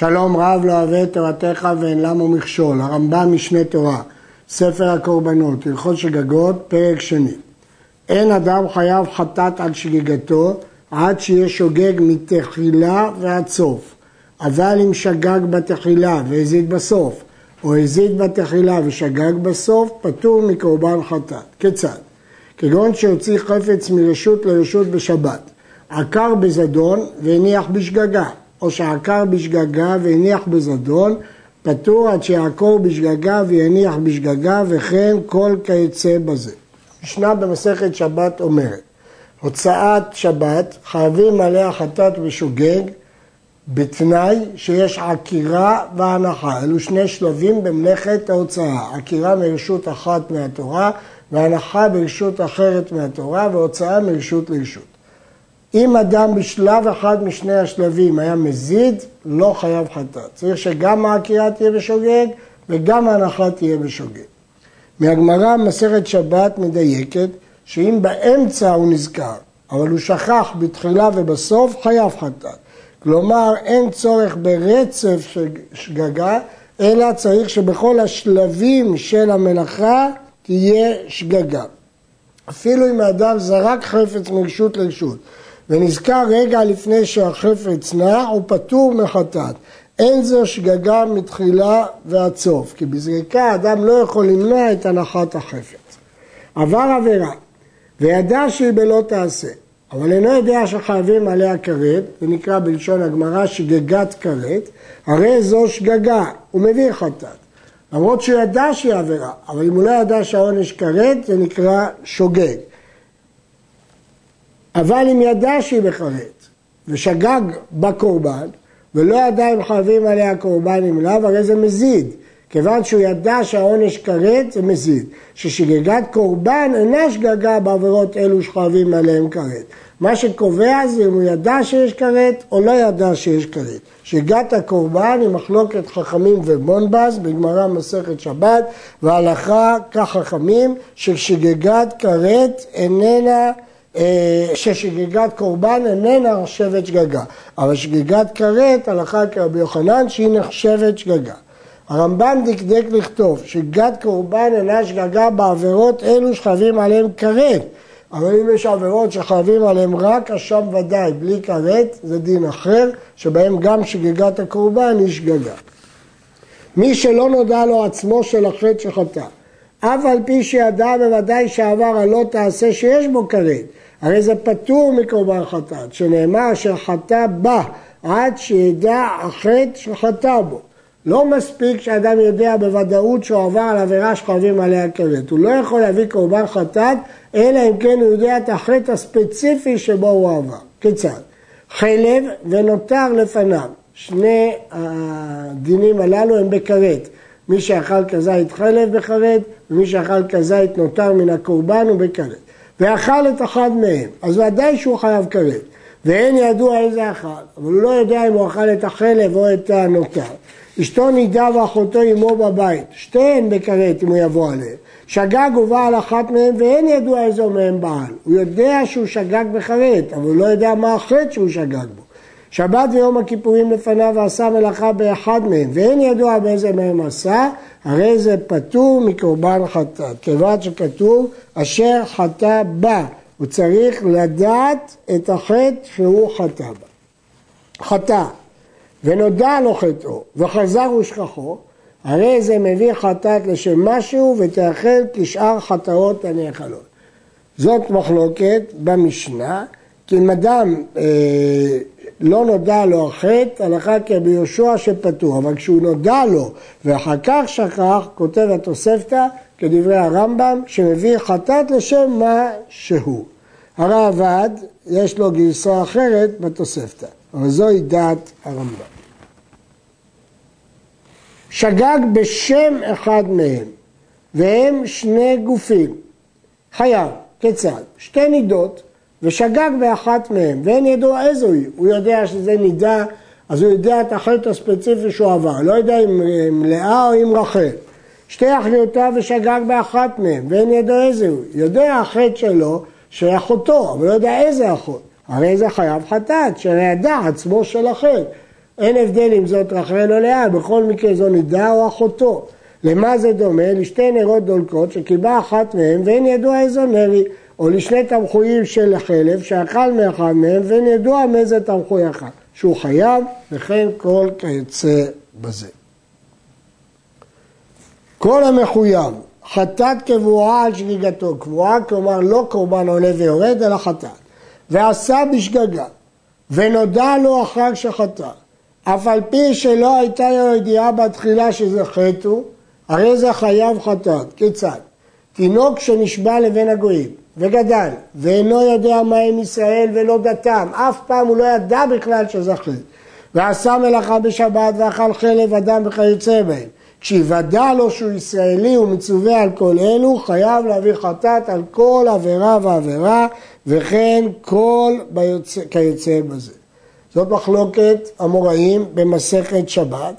שלום רב לא אוהב את תורתך ואין למו מכשול, הרמב"ם משנה תורה, ספר הקורבנות, הלכות שגגות, פרק שני. אין אדם חייב חטאת על שגיגתו עד שיהיה שוגג מתחילה ועד סוף. אבל אם שגג בתחילה והזיד בסוף, או הזיד בתחילה ושגג בסוף, פטור מקורבן חטאת. כיצד? כגון שהוציא חפץ מרשות לרשות בשבת, עקר בזדון והניח בשגגה, או שעקר בשגגה והניח בזדון, פטור עד שיעקור בשגגה ויניח בשגגה וכן כל כיוצא בזה. משנה במסכת שבת אומרת, הוצאת שבת חייבים עליה חטאת ושוגג בתנאי שיש עקירה והנחה. אלו שני שלבים במלאכת ההוצאה, עקירה מרשות אחת מהתורה והנחה ברשות אחרת מהתורה והוצאה מרשות לרשות. אם אדם בשלב אחד משני השלבים היה מזיד, לא חייב חטאת. צריך שגם העקירה תהיה בשוגג וגם ההנחה תהיה בשוגג. מהגמרא מסכת שבת מדייקת שאם באמצע הוא נזכר, אבל הוא שכח בתחילה ובסוף, חייב חטאת. כלומר, אין צורך ברצף של שגגה, אלא צריך שבכל השלבים של המלאכה תהיה שגגה. אפילו אם האדם זרק חפץ מרשות לרשות ונזכר רגע לפני שהחפץ נע, הוא פטור מחטאת. אין זו שגגה מתחילה ועד סוף, כי בזריקה האדם לא יכול למנוע את הנחת החפץ. עבר עבירה, וידע שהיא בלא תעשה, אבל אינו יודע שחייבים עליה כרת, זה נקרא בלשון הגמרא שגגת כרת, הרי זו שגגה, הוא מביא חטאת. למרות שהוא ידע שהיא עבירה, אבל אם הוא לא ידע שהעונש כרת, זה נקרא שוגג. אבל אם ידע שהיא בכרת ושגג בקורבן, ולא ידע אם חייבים עליה קורבן אם לאו, הרי זה מזיד. כיוון שהוא ידע שהעונש כרת, זה מזיד. ששגגת קורבן אינה שגגה בעבירות אלו שחייבים עליהם כרת. מה שקובע זה אם הוא ידע שיש כרת או לא ידע שיש כרת. שגגת הקורבן היא מחלוקת חכמים ובונבז בגמרא מסכת שבת, והלכה כחכמים ששגגת כרת איננה ששגיגת קורבן איננה נחשבת שגגה, אבל שגיגת כרת, הלכה כרבי יוחנן, שהיא נחשבת שגגה. הרמב"ם דקדק לכתוב שגיגת קורבן אינה שגגה בעבירות אלו שחייבים עליהם כרת, אבל אם יש עבירות שחייבים עליהם רק אשם ודאי, בלי כרת, זה דין אחר, שבהם גם שגיגת הקורבן היא שגגה. מי שלא נודע לו עצמו של החטא שחטא, אף על פי שידע בוודאי שעבר הלא תעשה שיש בו כרת, הרי זה פטור מקורבן חטאת, שנאמר אשר חטא בה עד שידע החטא שחטא בו. לא מספיק שאדם יודע בוודאות שהוא עבר על עבירה שחייבים עליה כרת. הוא לא יכול להביא קורבן חטאת, אלא אם כן הוא יודע את החטא הספציפי שבו הוא עבר. כיצד? חלב ונותר לפניו. שני הדינים הללו הם בכרת. מי שאכל כזית חלב בכרת, ומי שאכל כזית נותר מן הקורבן הוא בכרת. ואכל את אחד מהם, אז ודאי שהוא חייב כרת. ואין ידוע איזה אכל, אבל הוא לא יודע אם הוא אכל את החלב או את הנותר. אשתו נידה ואחותו עמו בבית, שתיהן בכרת אם הוא יבוא עליהן. שגג ובא על אחת מהן ואין ידוע איזו מהן בעל. הוא יודע שהוא שגג בכרת, אבל הוא לא יודע מה החטא שהוא שגג בו. שבת ויום הכיפורים לפניו ועשה מלאכה באחד מהם, ואין ידוע באיזה מהם עשה, הרי זה פטור מקורבן חטאת. כיוון שכתוב, אשר חטא בה, הוא צריך לדעת את החטא שהוא חטא בה. חטא, ונודע לו חטאו, וחזר ושכחו, הרי זה מביא חטאת לשם משהו, ותאכל כשאר חטאות הנאכלות. זאת מחלוקת במשנה, כי אם אדם אה, לא נודע לו החטא, הלכה כרבי יהושע שפטור, אבל כשהוא נודע לו ואחר כך שכח, כותב התוספתא, כדברי הרמב"ם, שמביא חטאת לשם מה שהוא. הרעב"ד, יש לו גרסה אחרת בתוספתא, אבל זוהי דעת הרמב"ם. שגג בשם אחד מהם, והם שני גופים. חייב, כיצד? שתי נידות ושגג באחת מהן, ואין ידוע איזו היא. הוא יודע שזה נידה, אז הוא יודע את החטא הספציפי שהוא עבר. לא יודע אם עם לאה או עם רחל. שתי אחיותיו ושגג באחת מהן, ואין ידוע איזה הוא. יודע החטא שלו שאחותו, אבל לא יודע איזה אחות. הרי זה חייב חטאת, שידע עצמו של החטא. אין הבדל אם זאת רחל או לאה, בכל מקרה זו נידה או אחותו. למה זה דומה? לשתי נרות דולקות שקיבלה אחת מהן ואין ידוע איזו נרי, או לשני תמחויים של חלב שאכל מאחד מהם ואין ידוע מאיזה תמחוי אחד, שהוא חייב וכן כל כיוצא בזה. כל המחויב, חטאת קבועה על שגיגתו, קבועה כלומר לא קורבן עולה ויורד אלא חטאת, ועשה בשגגה, ונודע לו אחר שחטא, אף על פי שלא הייתה לו ידיעה בתחילה שזה חטא הרי זה חייב חטאת. כיצד? תינוק שנשבע לבין הגויים וגדל ואינו יודע מה הם ישראל ולא דתם, אף פעם הוא לא ידע בכלל שזה חטא, ועשה מלאכה בשבת ואכל חלב אדם וכיוצא בהם כשיוודע לו שהוא ישראלי ומצווה על כל אלו, חייב להביא חטאת על כל עבירה ועבירה, וכן כל ביוצא, כיוצא בזה. זאת מחלוקת המוראים במסכת שבת.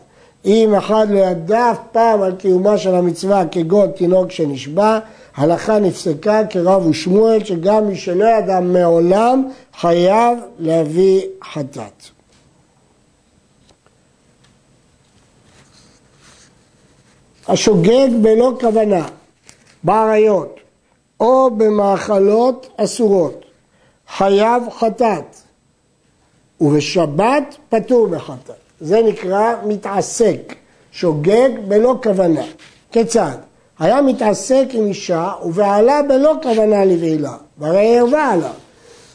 אם אחד לא ידע אף פעם על קיומה של המצווה כגון תינוק שנשבע, הלכה נפסקה כרב ושמואל שגם מי שלא ידע מעולם חייב להביא חטאת. השוגג בלא כוונה, באריות או במאכלות אסורות, חייב חטאת, ובשבת פטור בחטאת. זה נקרא מתעסק, שוגג בלא כוונה. כיצד? היה מתעסק עם אישה ובעלה בלא כוונה לבעילה, והרי ערבה עליו.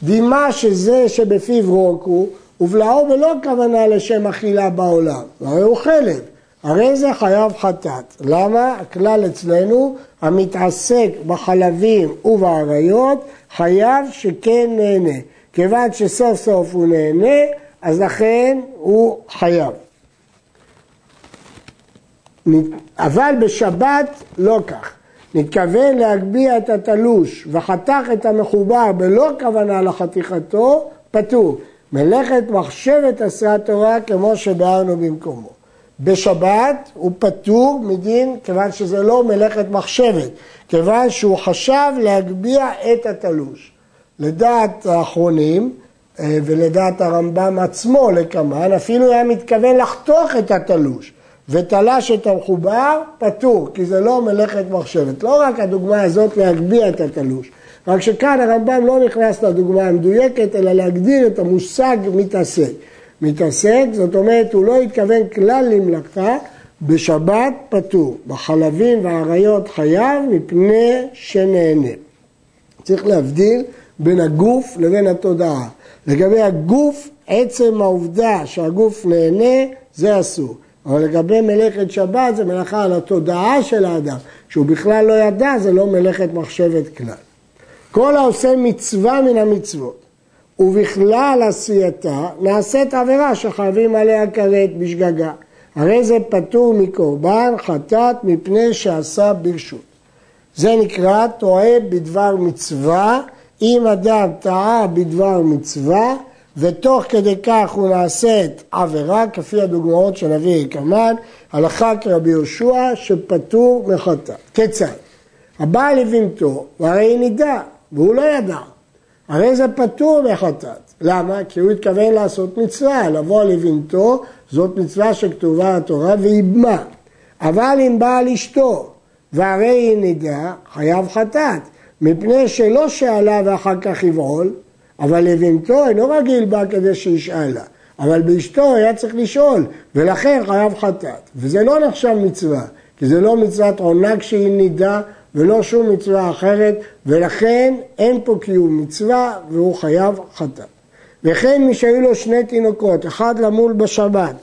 דימה שזה שבפיו רוק הוא, ובלעו בלא כוונה לשם אכילה בעולם, והרי הוא חלב. הרי זה חייב חטאת. למה? הכלל אצלנו, המתעסק בחלבים ובאריות, חייב שכן נהנה. כיוון שסוף סוף הוא נהנה, אז לכן הוא חייב. אבל בשבת לא כך. נתכוון להגביה את התלוש וחתך את המחובר בלא כוונה לחתיכתו, פטור. מלאכת מחשבת עשה תורה כמו שביארנו במקומו. בשבת הוא פטור מדין כיוון שזה לא מלאכת מחשבת, כיוון שהוא חשב להגביה את התלוש. לדעת האחרונים ולדעת הרמב"ם עצמו לקמן, אפילו היה מתכוון לחתוך את התלוש ותלש את המחובר, פטור, כי זה לא מלאכת מחשבת. לא רק הדוגמה הזאת להגביה את התלוש, רק שכאן הרמב"ם לא נכנס לדוגמה המדויקת, אלא להגדיר את המושג מתעסק. מתעסק, זאת אומרת, הוא לא התכוון כלל למלאכה, בשבת פטור, בחלבים והאריות חייב מפני שנהנה. צריך להבדיל בין הגוף לבין התודעה. לגבי הגוף, עצם העובדה שהגוף נהנה, זה אסור. אבל לגבי מלאכת שבת זה מלאכה על התודעה של האדם, שהוא בכלל לא ידע, זה לא מלאכת מחשבת כלל. כל העושה מצווה מן המצוות, ובכלל עשייתה נעשית עבירה שחייבים עליה כרת בשגגה. הרי זה פטור מקורבן חטאת מפני שעשה ברשות. זה נקרא טועה בדבר מצווה, אם אדם טעה בדבר מצווה ותוך כדי כך הוא נעשית עבירה, כפי הדוגמאות שנביא כמובן, הלכה כרבי יהושע שפטור מחטאת. כיצד? הבא לבנתו, והרי נידה, והוא לא ידע. הרי זה פטור מחטאת. למה? כי הוא התכוון לעשות מצווה, לבוא לבנתו, זאת מצווה שכתובה בתורה ואיבמה. אבל אם בעל אשתו, והרי היא נידה, חייב חטאת. מפני שלא שאלה ואחר כך יבעול, אבל לבנתו אינו רגיל בה כדי שישאלה, אבל באשתו היה צריך לשאול, ולכן חייב חטאת. וזה לא נחשב מצווה, כי זה לא מצוות עונה כשהיא נידה, ולא שום מצווה אחרת, ולכן אין פה קיום מצווה והוא חייב חטאת. וכן מי שהיו לו שני תינוקות, אחד למול בשבת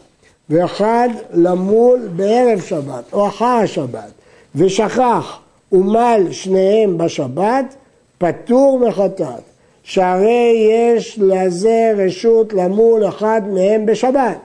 ואחד למול בערב שבת או אחר השבת, ושכח ומל שניהם בשבת, פטור מחטאת. שהרי יש לזה רשות למול אחד מהם בשבת.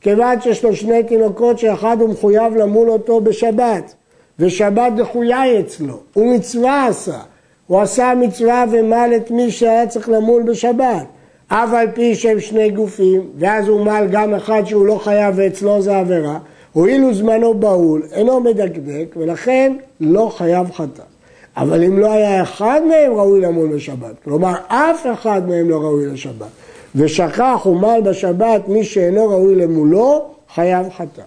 כיוון שיש לו שני תינוקות שאחד הוא מחויב למול אותו בשבת, ושבת דחויה אצלו, הוא מצווה עשה. הוא עשה מצווה ומל את מי שהיה צריך למול בשבת. אף על פי שהם שני גופים, ואז הוא מל גם אחד שהוא לא חייב ואצלו זה עבירה, הואיל זמנו בהול, אינו מדקדק, ולכן לא חייב חטאת. אבל אם לא היה אחד מהם ראוי למול בשבת, כלומר אף אחד מהם לא ראוי לשבת, ושכח ומל בשבת מי שאינו ראוי למולו, חייב חטא.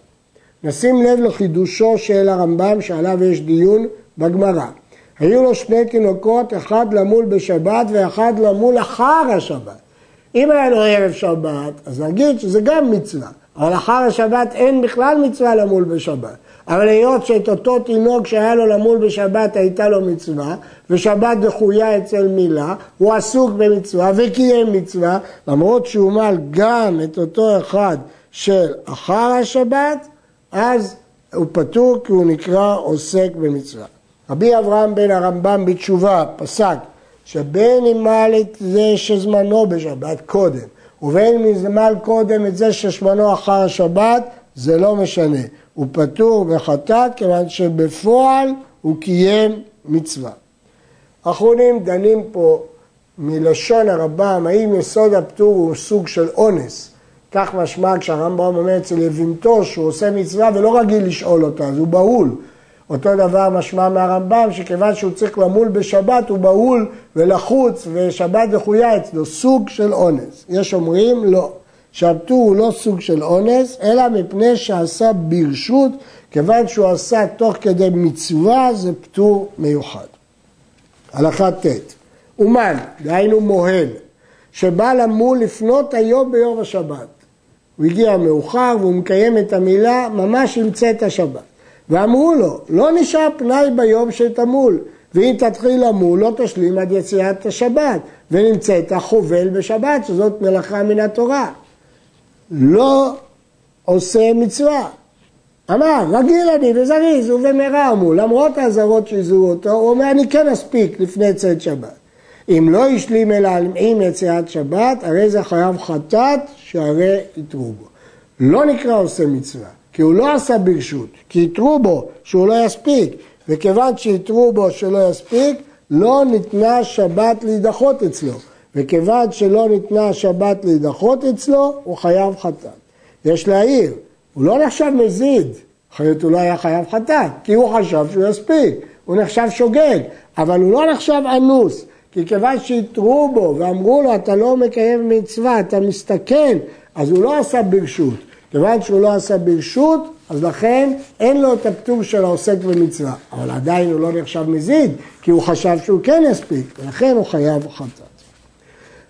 נשים לב לחידושו של הרמב"ם שעליו יש דיון בגמרא. היו לו שני תינוקות, אחד למול בשבת ואחד למול אחר השבת. אם היה לו ערב שבת, אז נגיד שזה גם מצווה, אבל אחר השבת אין בכלל מצווה למול בשבת. אבל היות שאת אותו תינוק שהיה לו למול בשבת הייתה לו מצווה, ושבת דחויה אצל מילה, הוא עסוק במצווה וקיים מצווה, למרות שהוא מל גם את אותו אחד של אחר השבת, אז הוא פטור כי הוא נקרא עוסק במצווה. רבי אברהם בן הרמב"ם בתשובה פסק שבין אם מל את זה שזמנו בשבת קודם ובין אם קודם את זה שזמנו אחר השבת זה לא משנה, הוא פטור וחטאת כיוון שבפועל הוא קיים מצווה. אחרונים דנים פה מלשון הרמב"ם האם יסוד הפטור הוא סוג של אונס כך משמע כשהרמב"ם אומר אצל יבימתו שהוא עושה מצווה ולא רגיל לשאול אותה, אז הוא בהול. אותו דבר משמע מהרמב"ם שכיוון שהוא צריך למול בשבת הוא בהול ולחוץ ושבת דחויה אצלו, סוג של אונס. יש אומרים לא, שהפטור הוא לא סוג של אונס אלא מפני שעשה ברשות, כיוון שהוא עשה תוך כדי מצווה זה פטור מיוחד. הלכה ט' אומן, דהיינו מוהל, שבא למול לפנות היום ביום השבת. הוא הגיע מאוחר והוא מקיים את המילה ממש עם צאת השבת. ואמרו לו, לא נשאר פנאי ביום שתמול, ואם תתחיל למול לא תשלים עד יציאת השבת, ונמצאת חובל בשבת, שזאת מלאכה מן התורה. לא עושה מצווה. אמר, רגיל אני וזריז ובמהרה אמרו, למרות האזהרות שהזהירו אותו, הוא אומר, אני כן אספיק לפני צאת שבת. אם לא השלים אלא עם יציאת שבת, הרי זה חייב חטאת שהרי יתרו בו. לא נקרא עושה מצווה, כי הוא לא עשה ברשות, כי יתרו בו שהוא לא יספיק, וכיוון שיתרו בו שלא יספיק, לא ניתנה שבת להידחות אצלו, וכיוון שלא ניתנה שבת להידחות אצלו, הוא חייב חטאת. יש להעיר, הוא לא נחשב מזיד, אחרת הוא לא היה חייב חטאת, כי הוא חשב שהוא יספיק, הוא נחשב שוגג, אבל הוא לא נחשב אנוס. כי כיוון שהתרו בו ואמרו לו אתה לא מקיים מצווה, אתה מסתכן, אז הוא לא עשה ברשות. כיוון שהוא לא עשה ברשות, אז לכן אין לו את הפטור של העוסק במצווה. אבל עדיין הוא לא נחשב מזיד, כי הוא חשב שהוא כן יספיק, ולכן הוא חייב חטאת.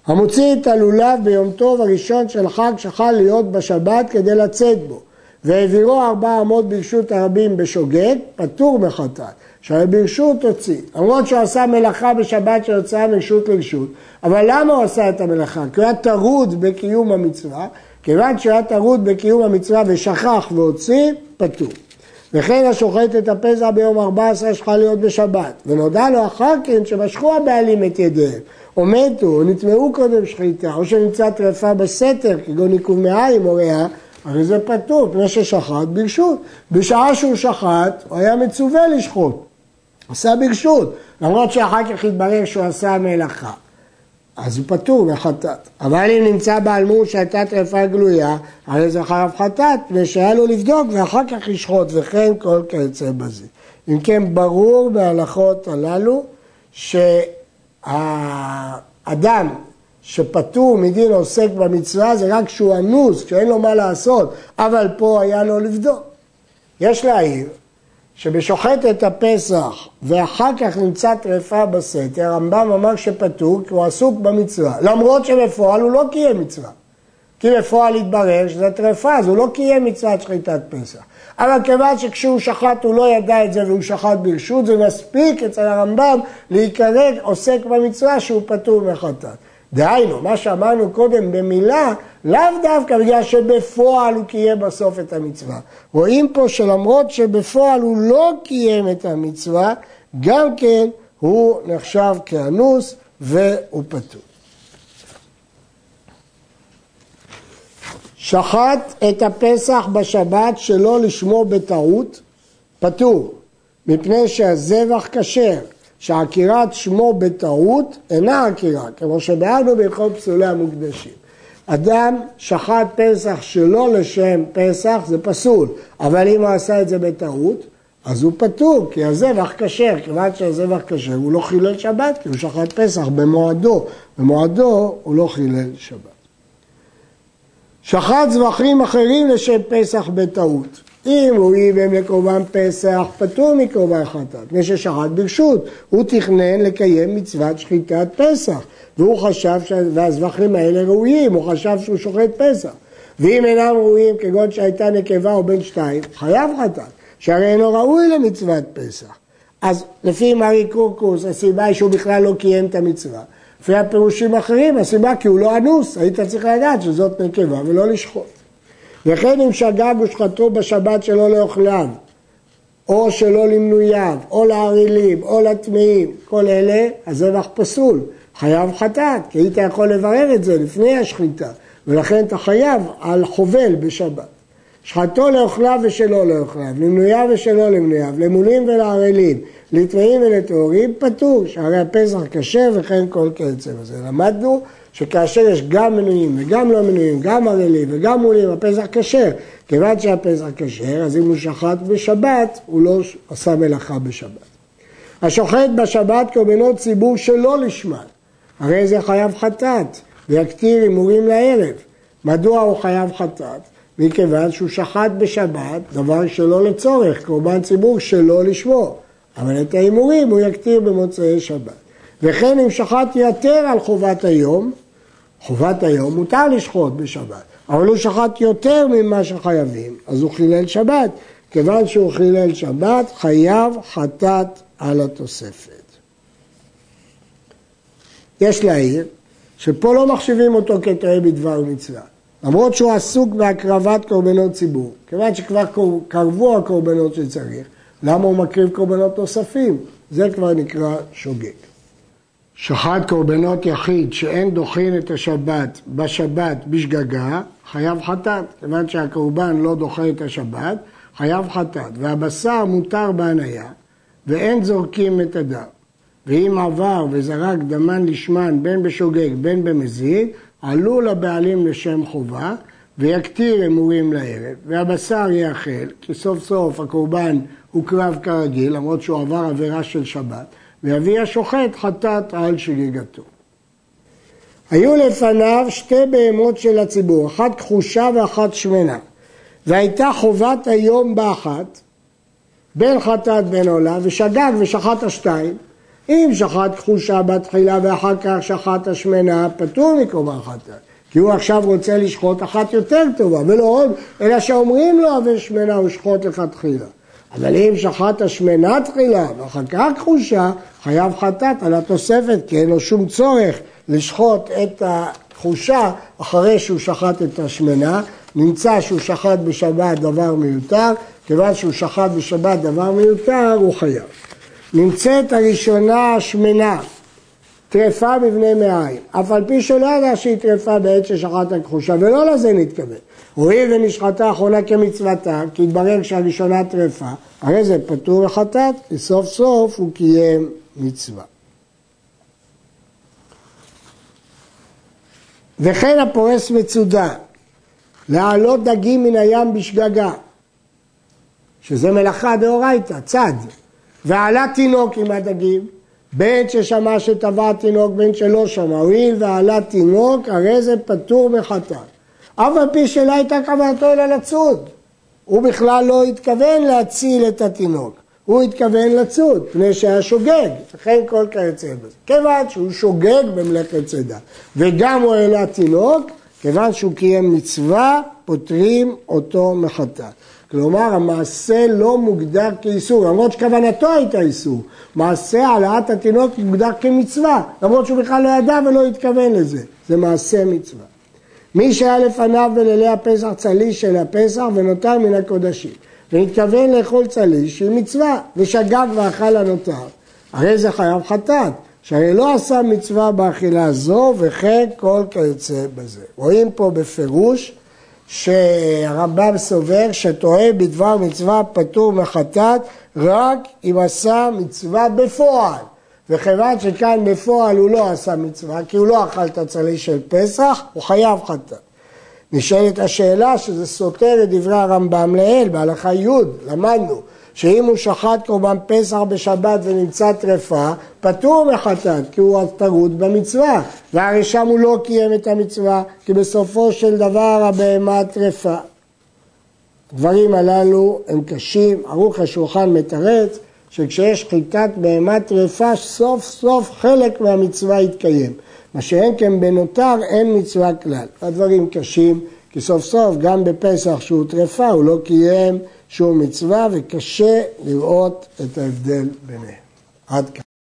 המוציא את הלולב ביום טוב הראשון של חג שחל להיות בשבת כדי לצאת בו, והעבירו ארבע אמות ברשות הרבים בשוגג, פטור מחטאת. שהרי ברשות הוציא, למרות שהוא עשה מלאכה בשבת שיוצאה מרשות לרשות, אבל למה הוא עשה את המלאכה? כי הוא היה טרוד בקיום המצווה, כיוון שהוא היה טרוד בקיום המצווה ושכח והוציא, פטור. וכן השוחט את הפסח ביום 14 שלך להיות בשבת, ונודע לו אחר כן שמשכו הבעלים את ידיהם, או מתו, או נטמעו קודם שחיטה, או שנמצא טרפה בסתר, כגון עיכוב מעיים או ריאה, הרי זה פטור, פני ששחט ברשות. בשעה שהוא שחט, הוא היה מצווה לשחוט. עשה ברשות, למרות שאחר כך התברר שהוא עשה מלאכה. אז הוא פטור מחטאת. אבל אם נמצא בעלמות שהייתה טרפה גלויה, הרי זה חייב חטאת, ושהיה לו לבדוק ואחר כך לשחוט, וכן כל כיוצא בזה. אם כן, ברור בהלכות הללו שהאדם שפטור מדין עוסק במצווה זה רק כשהוא אנוס, כשאין לו מה לעשות, אבל פה היה לו לבדוק. יש להעיר שבשוחט את הפסח ואחר כך נמצא טרפה בסתר, הרמב"ם אמר שפטור כי הוא עסוק במצווה, למרות שבפועל הוא לא קיים מצווה. כי בפועל התברר שזה טרפה, אז הוא לא קיים מצוות שחיטת פסח. אבל כיוון שכשהוא שחט הוא לא ידע את זה והוא שחט ברשות, זה מספיק אצל הרמב"ם להיקרא עוסק במצווה שהוא פטור מחטאת. דהיינו, מה שאמרנו קודם במילה, לאו דווקא בגלל שבפועל הוא קיים בסוף את המצווה. רואים פה שלמרות שבפועל הוא לא קיים את המצווה, גם כן הוא נחשב כאנוס והוא פטור. שחט את הפסח בשבת שלא לשמו בטעות, פטור, מפני שהזבח כשר, שעקירת שמו בטעות אינה עקירה, כמו שבארנו בהלכות פסולי המוקדשים. אדם שחט פסח שלא לשם פסח זה פסול, אבל אם הוא עשה את זה בטעות, אז הוא פטור, כי הזבח כשר, כיוון שהזבח כשר הוא לא חילל שבת, כי הוא שחט פסח במועדו, במועדו הוא לא חילל שבת. שחט זבחים אחרים לשם פסח בטעות. אם הוא ייבם לקורבן פסח, פטור מקורבן חטאת, מפני ששחט ברשות. הוא תכנן לקיים מצוות שחיטת פסח, והוא חשב, ש... והזבחים האלה ראויים, הוא חשב שהוא שוחט פסח. ואם אינם ראויים, כגון שהייתה נקבה או בן שתיים, חייב חטאת, שהרי אינו ראוי למצוות פסח. אז לפי מרי קורקוס, הסיבה היא שהוא בכלל לא קיים את המצווה. לפי הפירושים האחרים, הסיבה כי הוא לא אנוס, היית צריך לדעת שזאת נקבה ולא לשחוט. וכן אם שגג ושחטו בשבת שלא לאוכליו, או שלא למנוייו, או לערלים, או לטמאים, כל אלה, הזבח פסול, חייב חטאת, כי היית יכול לברר את זה לפני השחיטה, ולכן אתה חייב על חובל בשבת. שחטו לאוכליו ושלא לאוכליו, למנוייו ושלא למנוייו, למולים ולערלים, לטמאים ולטהורים, פטור, שהרי הפסח כשר וכן כל כיוצא בזה. למדנו שכאשר יש גם מנויים וגם לא מנויים, גם ערלים וגם מולים, הפסח כשר. כיוון שהפסח כשר, אז אם הוא שחט בשבת, הוא לא עשה מלאכה בשבת. השוחט בשבת קורבנות ציבור שלא לשמן, הרי זה חייב חטאת, ויקטיר הימורים לערב. מדוע הוא חייב חטאת? מכיוון שהוא שחט בשבת דבר שלא לצורך, קורבן ציבור שלא לשמו. אבל את ההימורים הוא יקטיר במוצאי שבת. וכן אם שחט יתר על חובת היום, חובת היום מותר לשחוט בשבת, אבל הוא שחט יותר ממה שחייבים, אז הוא חילל שבת. כיוון שהוא חילל שבת, חייב חטאת על התוספת. יש להעיר שפה לא מחשיבים אותו כטועה בדבר מצווה. למרות שהוא עסוק בהקרבת קורבנות ציבור, כיוון שכבר קרבו הקורבנות שצריך, למה הוא מקריב קורבנות נוספים? זה כבר נקרא שוגג. שחט קורבנות יחיד שאין דוחין את השבת בשבת בשגגה, חייב חטאת. כיוון שהקורבן לא דוחה את השבת, חייב חטאת. והבשר מותר בהניה, ואין זורקים את הדם. ואם עבר וזרק דמן לשמן בין בשוגג בין במזיד, עלו לבעלים לשם חובה, ויקטיר אמורים לערב, והבשר יאכל, כי סוף סוף הקורבן הוקרב כרגיל, למרות שהוא עבר עבירה של שבת, ויביא השוחט חטאת על שגיגתו. היו לפניו שתי בהמות של הציבור, אחת כחושה ואחת שמנה, והייתה חובת היום באחת, בין חטאת בין עולה, ושגג ושחט השתיים. אם שחט כחושה בתחילה ואחר כך שחט השמנה, פטור מקורבן חטאת. כי הוא עכשיו רוצה לשחוט אחת יותר טובה, ולא עוד, אלא שאומרים לו אבל שמנה ושחוט לכתחילה. אבל אם שחט השמנה תחילה ואחר כך כחושה, חייב חטאת על התוספת, כי אין לו שום צורך לשחוט את הכחושה אחרי שהוא שחט את השמנה. נמצא שהוא שחט בשבת דבר מיותר, כיוון שהוא שחט בשבת דבר מיותר, הוא חייב. נמצאת הראשונה השמנה, טרפה בבני מעיים, אף על פי שלא ידע שהיא טרפה בעת ששחט הכחושה, ולא לזה נתכוון. הואיל ונשחטה האחרונה כמצוותה, כי התברר שהראשונה טרפה, הרי זה פטור לחטאת, וסוף סוף הוא קיים מצווה. וכן הפורס מצודה, להעלות דגים מן הים בשגגה, שזה מלאכה דאורייתא, צד, ועלה תינוק עם הדגים, בין ששמע שטבע תינוק בין שלא שמע, הואיל ועלה תינוק, הרי זה פטור מחטאת. אף על פי שלא הייתה כוונתו אלא לצוד. הוא בכלל לא התכוון להציל את התינוק, הוא התכוון לצוד, פני שהיה שוגג, לכן כל כיוצא בזה. כיוון שהוא שוגג במלאכת צידה, וגם הוא העלה תינוק, כיוון שהוא קיים מצווה, פותרים אותו מחטאת. כלומר, המעשה לא מוגדר כאיסור, למרות שכוונתו הייתה איסור. מעשה העלאת התינוק מוגדר כמצווה, למרות שהוא בכלל לא ידע ולא התכוון לזה. זה מעשה מצווה. מי שהיה לפניו בלילי הפסח צליש של הפסח ונותר מן הקודשים, והתכוון לאכול צליש שהיא מצווה, ושגג ואכל הנותר, הרי זה חייב חטאת, שהרי לא עשה מצווה באכילה זו, וכן כל כיוצא בזה. רואים פה בפירוש שהרמב"ם סובר שטועה בדבר מצווה פטור מחטאת רק אם עשה מצווה בפועל. וכיוון שכאן בפועל הוא לא עשה מצווה, כי הוא לא אכל את הצלי של פסח, הוא חייב חטאת. נשאלת השאלה שזה סותר את דברי הרמב"ם לעיל, בהלכה י', למדנו שאם הוא שחט קורבן פסח בשבת ונמצא טרפה, פטור מחטאת, כי הוא טרוד במצווה, והרי שם הוא לא קיים את המצווה, כי בסופו של דבר הבהמה טרפה. הדברים הללו הם קשים, ערוך השולחן מתרץ שכשיש חיטת בהמה טרפה, סוף סוף חלק מהמצווה יתקיים. מה שאין כן בנותר, אין מצווה כלל. הדברים קשים, כי סוף סוף גם בפסח שהוא טרפה, הוא לא קיים שום מצווה, וקשה לראות את ההבדל ביניהם. עד כאן.